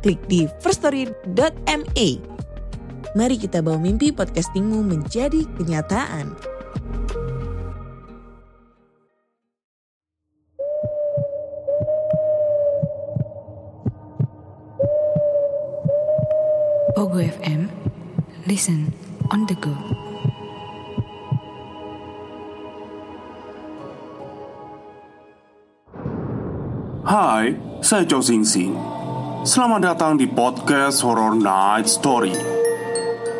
klik di firststory.me. Mari kita bawa mimpi podcastingmu menjadi kenyataan. Pogo FM, listen on the go. Hai, saya Chow Sing Sing. Selamat datang di podcast Horror Night Story.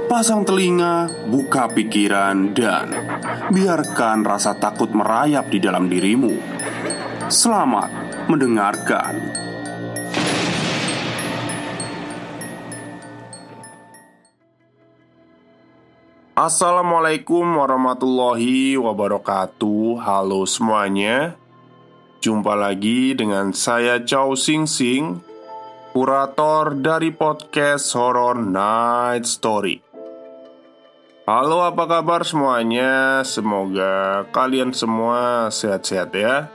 Pasang telinga, buka pikiran, dan biarkan rasa takut merayap di dalam dirimu. Selamat mendengarkan. Assalamualaikum warahmatullahi wabarakatuh. Halo semuanya. Jumpa lagi dengan saya Chow Sing Sing, kurator dari podcast Horror Night Story. Halo, apa kabar semuanya? Semoga kalian semua sehat-sehat ya.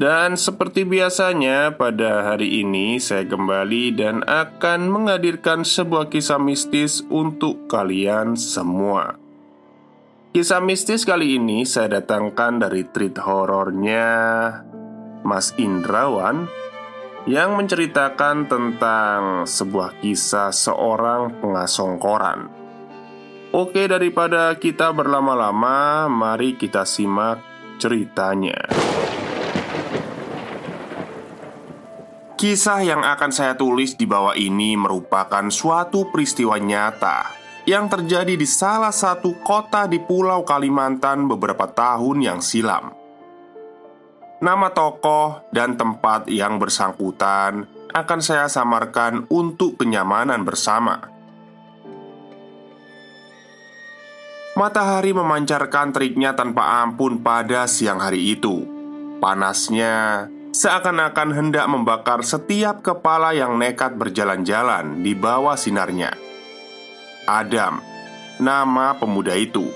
Dan seperti biasanya, pada hari ini saya kembali dan akan menghadirkan sebuah kisah mistis untuk kalian semua. Kisah mistis kali ini saya datangkan dari treat horornya Mas Indrawan yang menceritakan tentang sebuah kisah seorang pengasong koran. Oke, daripada kita berlama-lama, mari kita simak ceritanya. Kisah yang akan saya tulis di bawah ini merupakan suatu peristiwa nyata yang terjadi di salah satu kota di Pulau Kalimantan beberapa tahun yang silam. Nama tokoh dan tempat yang bersangkutan akan saya samarkan untuk kenyamanan bersama. Matahari memancarkan teriknya tanpa ampun pada siang hari itu. Panasnya seakan-akan hendak membakar setiap kepala yang nekat berjalan-jalan di bawah sinarnya. Adam, nama pemuda itu,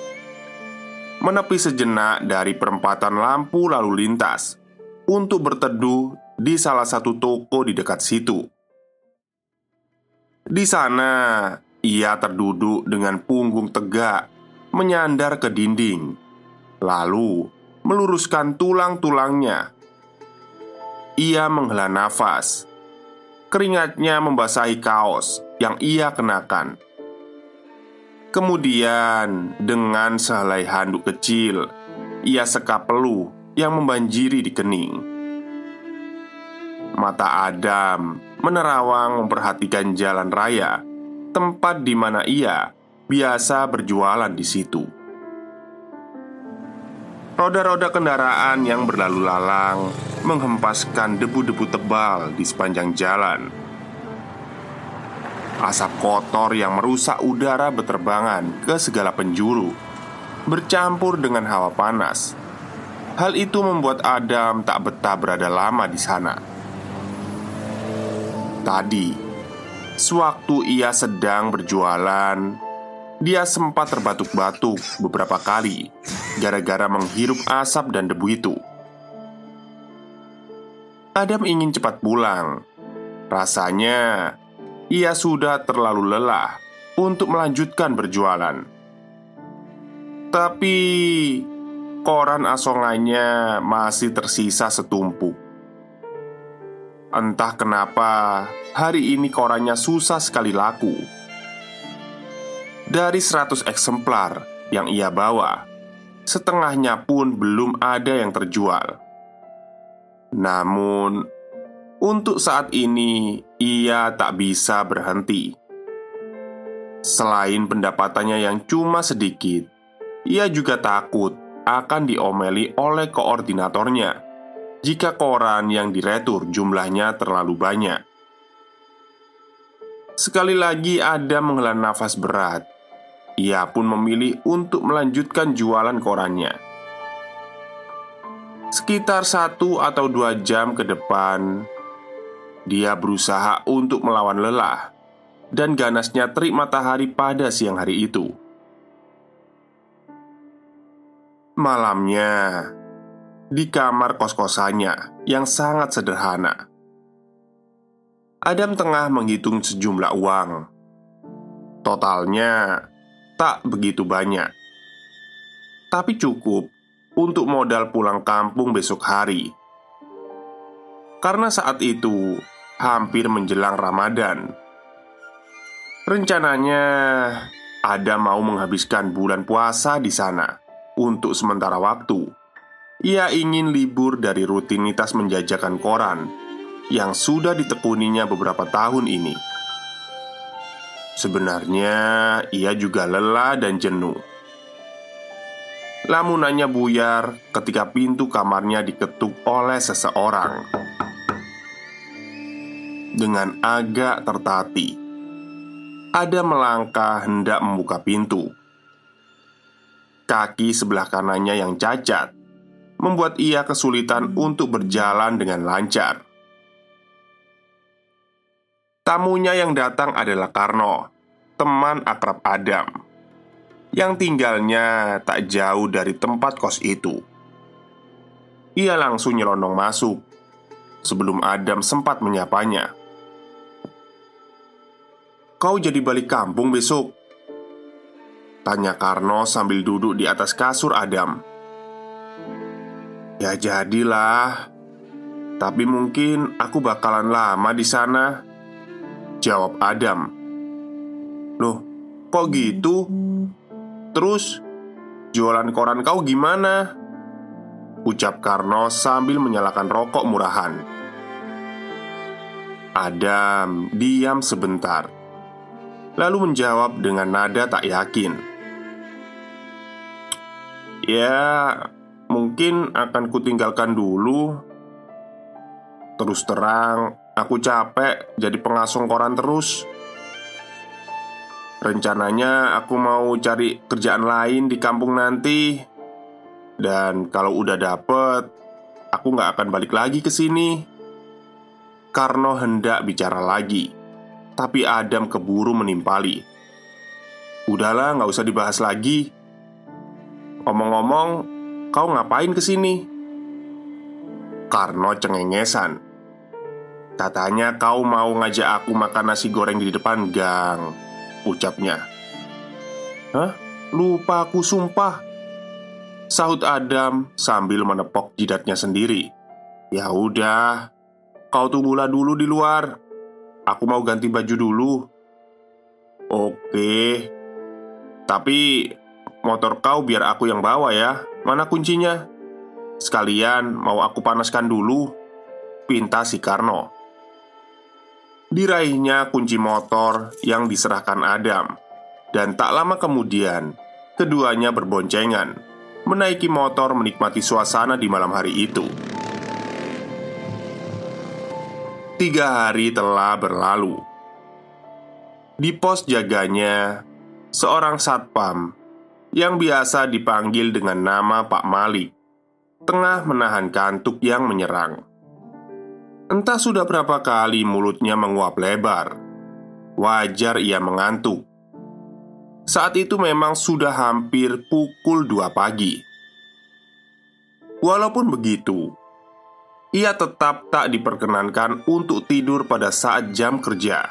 menepi sejenak dari perempatan lampu lalu lintas untuk berteduh di salah satu toko di dekat situ. Di sana, ia terduduk dengan punggung tegak, menyandar ke dinding, lalu meluruskan tulang-tulangnya. Ia menghela nafas, keringatnya membasahi kaos yang ia kenakan. Kemudian, dengan sehelai handuk kecil, ia sekap peluh yang membanjiri di kening. Mata Adam menerawang memperhatikan jalan raya, tempat di mana ia biasa berjualan di situ. Roda-roda kendaraan yang berlalu lalang menghempaskan debu-debu tebal di sepanjang jalan Asap kotor yang merusak udara beterbangan ke segala penjuru Bercampur dengan hawa panas. Hal itu membuat Adam tak betah berada lama di sana. Tadi Sewaktu ia sedang berjualan Dia sempat terbatuk-batuk beberapa kali Gara-gara menghirup asap dan debu itu. Adam ingin cepat pulang. Rasanya ia sudah terlalu lelah untuk melanjutkan berjualan. Tapi koran asongannya masih tersisa setumpuk. Entah kenapa hari ini korannya susah sekali laku. Dari 100 eksemplar yang ia bawa, setengahnya pun belum ada yang terjual. Namun, untuk saat ini, ia tak bisa berhenti. Selain pendapatannya yang cuma sedikit, ia juga takut akan diomeli oleh koordinatornya jika koran yang diretur jumlahnya terlalu banyak. Sekali lagi Adam menghela nafas berat Ia pun memilih untuk melanjutkan jualan korannya Sekitar satu atau dua jam ke depan Dia berusaha untuk melawan lelah Dan ganasnya terik matahari pada siang hari itu Malamnya Di kamar kos-kosannya yang sangat sederhana Adam tengah menghitung sejumlah uang. Totalnya tak begitu banyak, tapi cukup untuk modal pulang kampung besok hari. Karena saat itu hampir menjelang Ramadan. Rencananya Adam mau menghabiskan bulan puasa di sana untuk sementara waktu. Ia ingin libur dari rutinitas menjajakan koran yang sudah ditekuninya beberapa tahun ini. Sebenarnya ia juga lelah dan jenuh. Lamunannya buyar ketika pintu kamarnya diketuk oleh seseorang. Dengan agak tertati, ada melangkah hendak membuka pintu. Kaki sebelah kanannya yang cacat membuat ia kesulitan untuk berjalan dengan lancar. Tamunya yang datang adalah Karno, teman akrab Adam, yang tinggalnya tak jauh dari tempat kos itu. Ia langsung nyelonong masuk sebelum Adam sempat menyapanya. "Kau jadi balik kampung besok?" tanya Karno sambil duduk di atas kasur Adam. "Ya jadilah, tapi mungkin aku bakalan lama di sana." Jawab Adam Loh, kok gitu? Terus, jualan koran kau gimana? Ucap Karno sambil menyalakan rokok murahan Adam diam sebentar Lalu menjawab dengan nada tak yakin Ya, mungkin akan kutinggalkan dulu Terus terang, Aku capek jadi pengasong koran terus. Rencananya aku mau cari kerjaan lain di kampung nanti. Dan kalau udah dapet, aku nggak akan balik lagi ke sini. Karno hendak bicara lagi, tapi Adam keburu menimpali. Udahlah, nggak usah dibahas lagi. Omong-omong, kau ngapain ke sini? Karno cengengesan. Katanya kau mau ngajak aku makan nasi goreng di depan gang Ucapnya Hah? Lupa aku sumpah Sahut Adam sambil menepok jidatnya sendiri Ya udah Kau tunggulah dulu di luar Aku mau ganti baju dulu. Oke. Tapi Motor kau biar aku yang bawa ya. Mana kuncinya? Sekalian mau aku panaskan dulu. Pinta si Karno. Diraihnya kunci motor yang diserahkan Adam. Dan tak lama kemudian Keduanya berboncengan. Menaiki motor menikmati suasana di malam hari itu Tiga hari telah berlalu Di pos jaganya Seorang satpam Yang biasa dipanggil dengan nama Pak Malik Tengah menahan kantuk yang menyerang Entah sudah berapa kali mulutnya menguap lebar. Wajar ia mengantuk. Saat itu memang sudah hampir pukul 2 pagi. Walaupun begitu, ia tetap tak diperkenankan untuk tidur pada saat jam kerja.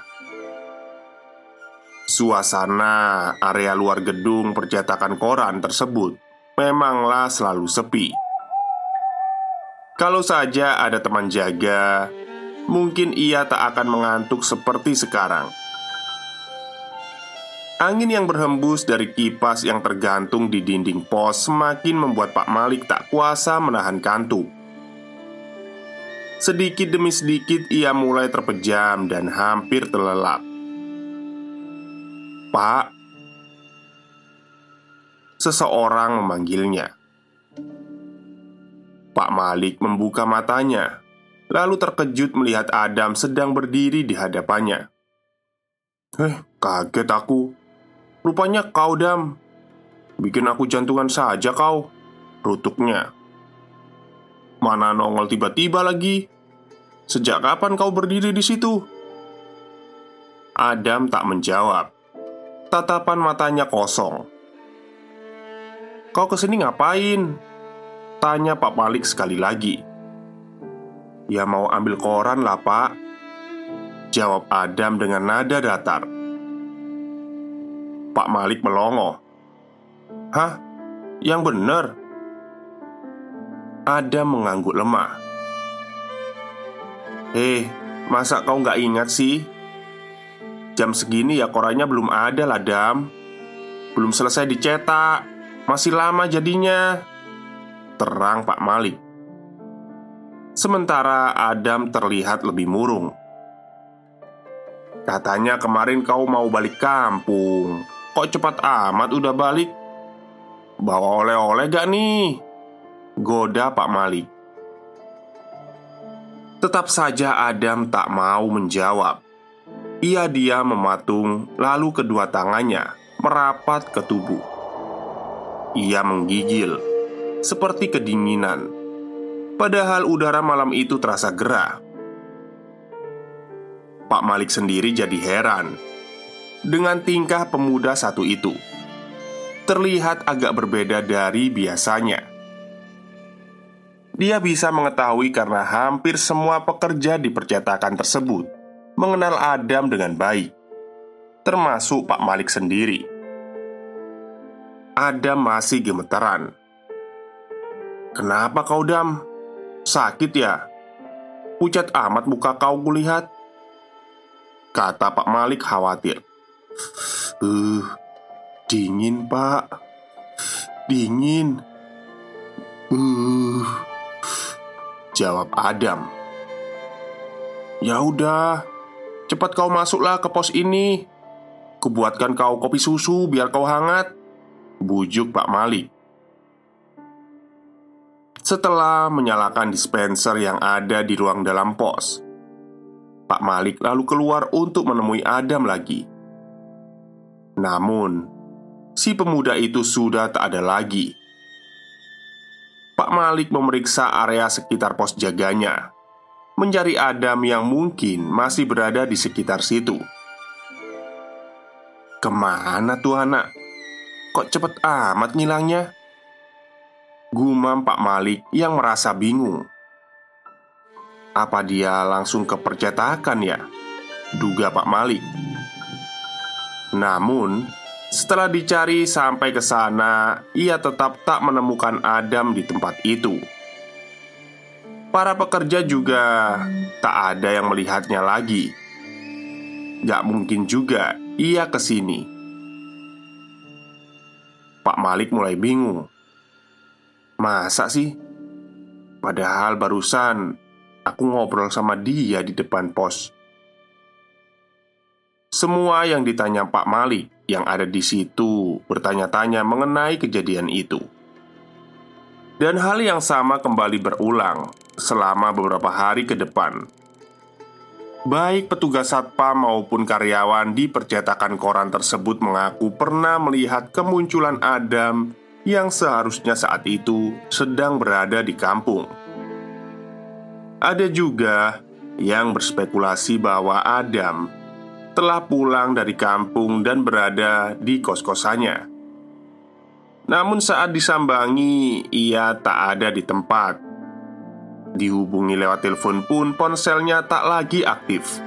Suasana area luar gedung percetakan koran tersebut memanglah selalu sepi. Kalau saja ada teman jaga, mungkin ia tak akan mengantuk seperti sekarang. Angin yang berhembus dari kipas yang tergantung di dinding pos semakin membuat Pak Malik tak kuasa menahan kantuk. Sedikit demi sedikit ia mulai terpejam dan hampir terlelap. "Pak," seseorang memanggilnya. Pak Malik membuka matanya, lalu terkejut melihat Adam sedang berdiri di hadapannya. Eh, kaget aku. Rupanya kau, Dam. Bikin aku jantungan saja kau. Rutuknya. Mana nongol tiba-tiba lagi? Sejak kapan kau berdiri di situ? Adam tak menjawab. Tatapan matanya kosong. Kau ke sini ngapain? Tanya Pak Malik sekali lagi. Ya mau ambil koran lah pak Jawab Adam dengan nada datar Pak Malik melongo Hah? Yang benar? Adam mengangguk lemah. Eh, masa kau nggak ingat sih? Jam segini ya korannya belum ada lah, Dam. Belum selesai dicetak. Masih lama jadinya. Terang Pak Malik. Sementara Adam terlihat lebih murung. Katanya kemarin kau mau balik kampung. Kok cepat amat udah balik? Bawa oleh-oleh gak nih? Goda Pak Malik Tetap saja Adam tak mau menjawab. Ia dia mematung Lalu kedua tangannya merapat ke tubuh. Ia menggigil Seperti kedinginan. Padahal udara malam itu terasa gerah Pak Malik sendiri jadi heran dengan tingkah pemuda satu itu. Terlihat agak berbeda dari biasanya. Dia bisa mengetahui karena hampir semua pekerja di percetakan tersebut mengenal Adam dengan baik, termasuk Pak Malik sendiri. Adam masih gemeteran. "Kenapa kau, Dam? Sakit ya? Pucat amat muka kau kulihat." Kata Pak Malik khawatir Uh, dingin pak Dingin Uh, jawab Adam Ya udah, cepat kau masuklah ke pos ini. Kubuatkan kau kopi susu biar kau hangat. Bujuk Pak Malik. Setelah menyalakan dispenser yang ada di ruang dalam pos, Pak Malik lalu keluar untuk menemui Adam lagi. Namun, si pemuda itu sudah tak ada lagi. Pak Malik memeriksa area sekitar pos jaganya, mencari Adam yang mungkin masih berada di sekitar situ. Ke mana tuh anak? Kok cepet amat ngilangnya? Gumam Pak Malik yang merasa bingung apa dia langsung ke percetakan ya? Duga Pak Malik Namun Setelah dicari sampai ke sana Ia tetap tak menemukan Adam di tempat itu Para pekerja juga tak ada yang melihatnya lagi Gak mungkin juga ia ke sini. Pak Malik mulai bingung Masa sih? Padahal barusan Aku ngobrol sama dia di depan pos. Semua yang ditanya Pak Malik yang ada di situ bertanya-tanya mengenai kejadian itu. Dan hal yang sama kembali berulang selama beberapa hari ke depan. Baik petugas satpam maupun karyawan di percetakan koran tersebut mengaku pernah melihat kemunculan Adam yang seharusnya saat itu sedang berada di kampung. Ada juga yang berspekulasi bahwa Adam telah pulang dari kampung dan berada di kos-kosannya. Namun, saat disambangi, ia tak ada di tempat. Dihubungi lewat telepon pun, ponselnya tak lagi aktif.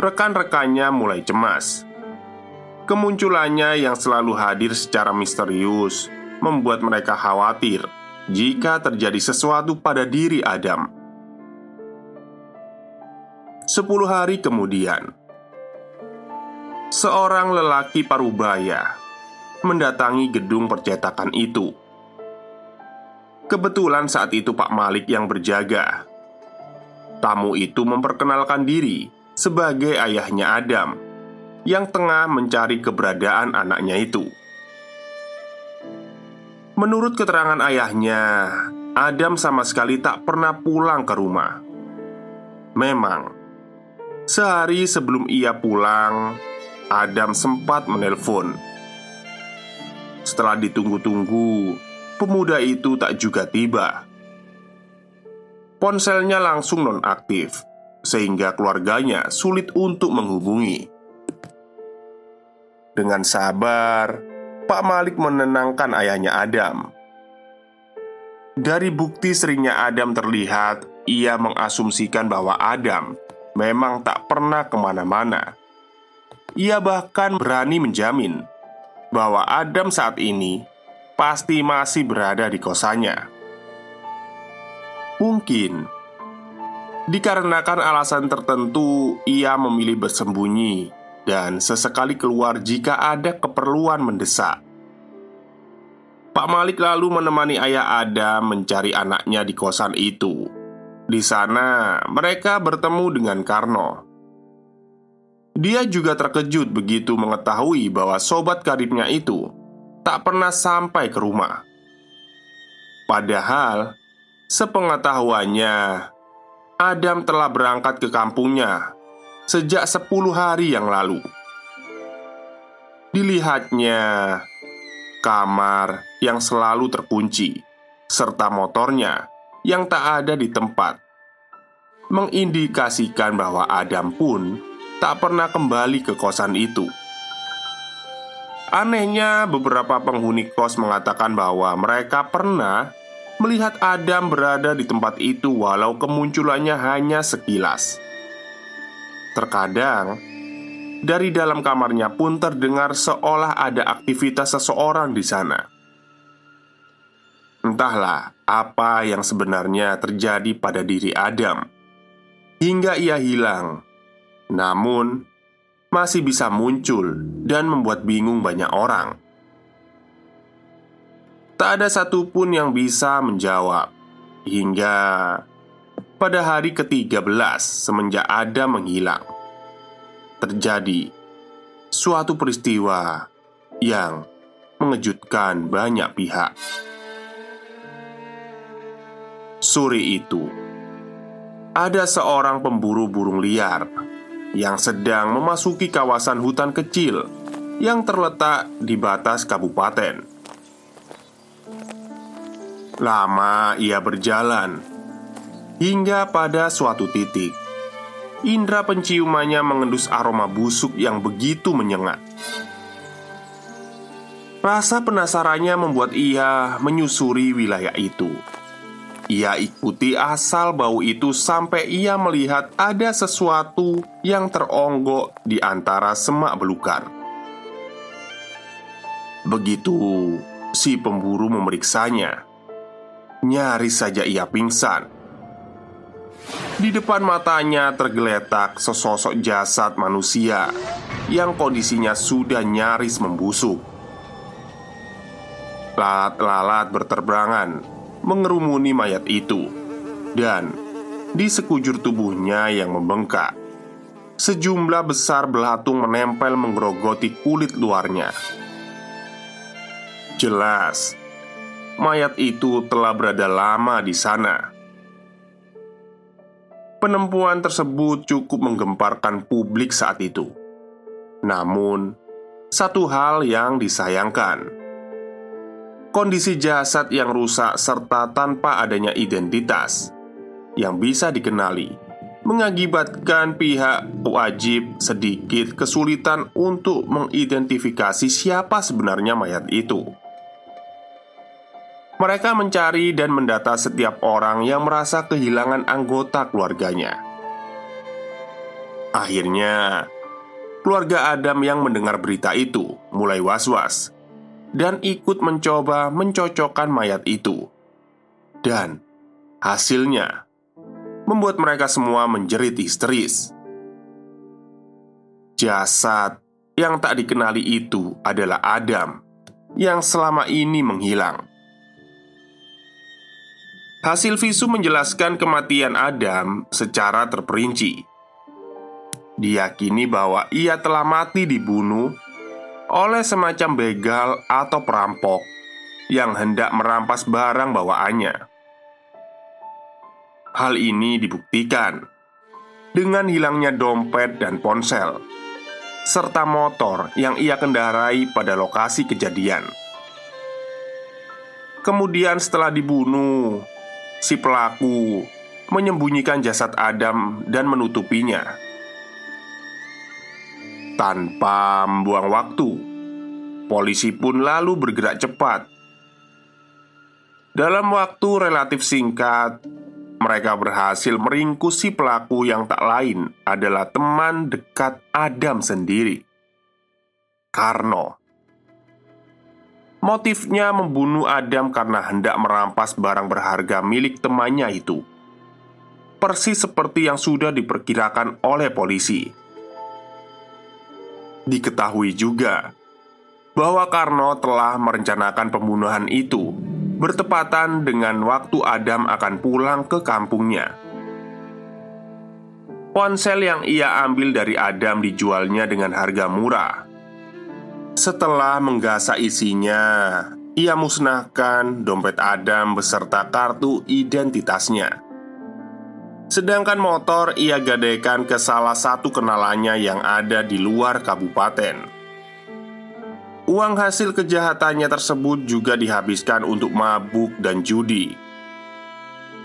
Rekan-rekannya mulai cemas. Kemunculannya yang selalu hadir secara misterius membuat mereka khawatir jika terjadi sesuatu pada diri Adam. Sepuluh hari kemudian, seorang lelaki parubaya mendatangi gedung percetakan itu. Kebetulan saat itu Pak Malik yang berjaga. Tamu itu memperkenalkan diri sebagai ayahnya Adam yang tengah mencari keberadaan anaknya itu. Menurut keterangan ayahnya, Adam sama sekali tak pernah pulang ke rumah. Memang, Sehari sebelum ia pulang, Adam sempat menelpon. Setelah ditunggu-tunggu, pemuda itu tak juga tiba. Ponselnya langsung nonaktif, sehingga keluarganya sulit untuk menghubungi. Dengan sabar, Pak Malik menenangkan ayahnya Adam. Dari bukti seringnya Adam terlihat, ia mengasumsikan bahwa Adam memang tak pernah ke mana-mana ia bahkan berani menjamin bahwa Adam saat ini pasti masih berada di kosannya. Mungkin dikarenakan alasan tertentu, ia memilih bersembunyi dan sesekali keluar jika ada keperluan mendesak. Pak Malik lalu menemani ayah Adam mencari anaknya di kosan itu. Di sana, mereka bertemu dengan Karno dia juga terkejut begitu mengetahui bahwa sobat karibnya itu tak pernah sampai ke rumah. Padahal, sepengetahuannya, Adam telah berangkat ke kampungnya sejak 10 hari yang lalu. Dilihatnya kamar yang selalu terkunci serta motornya yang tak ada di tempat mengindikasikan bahwa Adam pun tak pernah kembali ke kosan itu. Anehnya, beberapa penghuni kos mengatakan bahwa mereka pernah melihat Adam berada di tempat itu, walau kemunculannya hanya sekilas. Terkadang, dari dalam kamarnya pun terdengar seolah ada aktivitas seseorang di sana. Entahlah apa yang sebenarnya terjadi pada diri Adam hingga ia hilang namun masih bisa muncul dan membuat bingung banyak orang. Tak ada satupun yang bisa menjawab hingga pada hari ke-13 semenjak ada menghilang. Terjadi suatu peristiwa yang mengejutkan banyak pihak. Sore itu, ada seorang pemburu burung liar yang sedang memasuki kawasan hutan kecil yang terletak di batas kabupaten. Lama ia berjalan hingga pada suatu titik, indera penciumannya mengendus aroma busuk yang begitu menyengat. Rasa penasarannya membuat ia menyusuri wilayah itu. Ia ikuti asal bau itu sampai ia melihat ada sesuatu yang teronggok di antara semak belukar. Begitu si pemburu memeriksanya, nyaris saja ia pingsan. Di depan matanya tergeletak sesosok jasad manusia yang kondisinya sudah nyaris membusuk. Lalat-lalat berterbangan mengerumuni mayat itu, dan di sekujur tubuhnya yang membengkak, sejumlah besar belatung menempel menggerogoti kulit luarnya. Jelas, mayat itu telah berada lama di sana. Penempuan tersebut cukup menggemparkan publik saat itu. Namun, satu hal yang disayangkan kondisi jasad yang rusak serta tanpa adanya identitas yang bisa dikenali mengakibatkan pihak wajib sedikit kesulitan untuk mengidentifikasi siapa sebenarnya mayat itu. Mereka mencari dan mendata setiap orang yang merasa kehilangan anggota keluarganya. Akhirnya, keluarga Adam yang mendengar berita itu mulai was-was dan ikut mencoba mencocokkan mayat itu. Dan hasilnya membuat mereka semua menjerit histeris. Jasad yang tak dikenali itu adalah Adam yang selama ini menghilang. Hasil visu menjelaskan kematian Adam secara terperinci. Diyakini bahwa ia telah mati dibunuh oleh semacam begal atau perampok yang hendak merampas barang bawaannya. Hal ini dibuktikan dengan hilangnya dompet dan ponsel, serta motor yang ia kendarai pada lokasi kejadian. Kemudian, setelah dibunuh, si pelaku menyembunyikan jasad Adam dan menutupinya tanpa membuang waktu. Polisi pun lalu bergerak cepat. Dalam waktu relatif singkat, mereka berhasil meringkus si pelaku yang tak lain adalah teman dekat Adam sendiri, Karno. Motifnya membunuh Adam karena hendak merampas barang berharga milik temannya itu. Persis seperti yang sudah diperkirakan oleh polisi. Diketahui juga bahwa Karno telah merencanakan pembunuhan itu bertepatan dengan waktu Adam akan pulang ke kampungnya. Ponsel yang ia ambil dari Adam dijualnya dengan harga murah. Setelah menggasak isinya, ia musnahkan dompet Adam beserta kartu identitasnya. Sedangkan motor ia gadaikan ke salah satu kenalannya yang ada di luar kabupaten. Uang hasil kejahatannya tersebut juga dihabiskan untuk mabuk dan judi,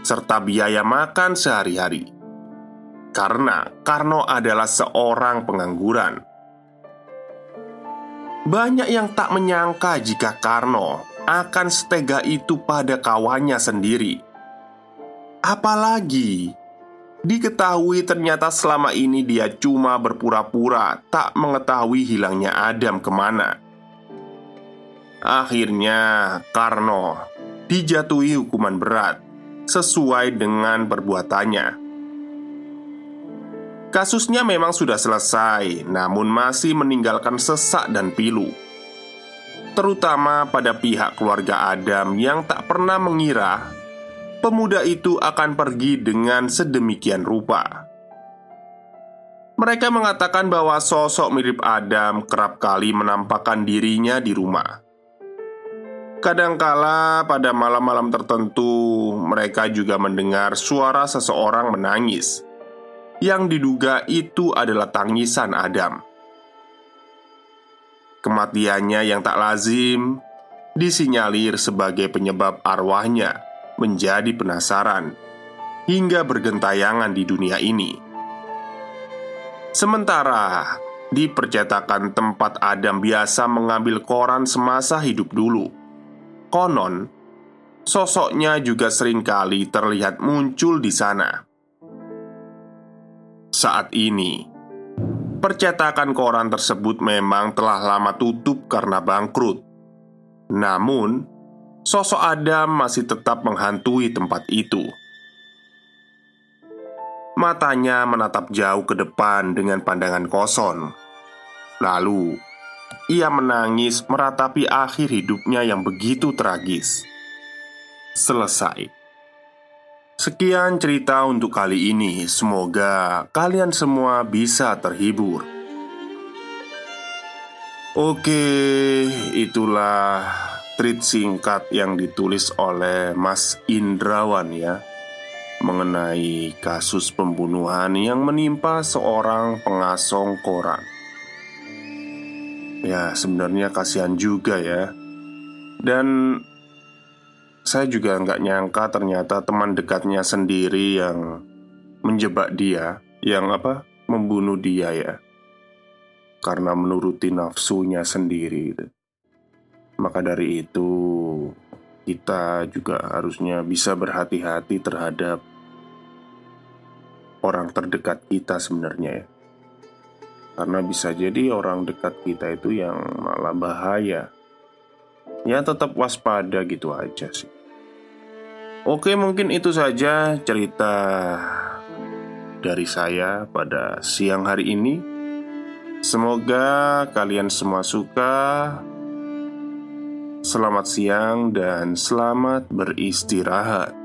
serta biaya makan sehari-hari. Karena Karno adalah seorang pengangguran. Banyak yang tak menyangka jika Karno akan setega itu pada kawannya sendiri. Apalagi diketahui ternyata selama ini dia cuma berpura-pura tak mengetahui hilangnya Adam ke mana. Akhirnya, Karno dijatuhi hukuman berat sesuai dengan perbuatannya. Kasusnya memang sudah selesai, namun masih meninggalkan sesak dan pilu, terutama pada pihak keluarga Adam yang tak pernah mengira pemuda itu akan pergi dengan sedemikian rupa. Mereka mengatakan bahwa sosok mirip Adam kerap kali menampakkan dirinya di rumah Kadangkala pada malam-malam tertentu, mereka juga mendengar suara seseorang menangis yang diduga itu adalah tangisan Adam. Kematiannya yang tak lazim disinyalir sebagai penyebab arwahnya menjadi penasaran hingga bergentayangan di dunia ini. Sementara di percetakan tempat Adam biasa mengambil koran semasa hidup dulu Konon, sosoknya juga sering kali terlihat muncul di sana. Saat ini, percetakan koran tersebut memang telah lama tutup karena bangkrut. Namun, sosok Adam masih tetap menghantui tempat itu. Matanya menatap jauh ke depan dengan pandangan kosong. Lalu, ia menangis meratapi akhir hidupnya yang begitu tragis. Selesai. Sekian cerita untuk kali ini. Semoga kalian semua bisa terhibur. Oke, itulah tweet singkat yang ditulis oleh Mas Indrawan ya mengenai kasus pembunuhan yang menimpa seorang pengasong koran. Ya, sebenarnya kasihan juga ya. Dan saya juga nggak nyangka ternyata teman dekatnya sendiri yang menjebak dia, yang apa, membunuh dia ya, karena menuruti nafsunya sendiri. Gitu. Maka dari itu, kita juga harusnya bisa berhati-hati terhadap orang terdekat kita sebenarnya ya. Karena bisa jadi orang dekat kita itu yang malah bahaya. Ya tetap waspada gitu aja sih. Oke mungkin itu saja cerita dari saya pada siang hari ini. Semoga kalian semua suka Selamat siang dan selamat beristirahat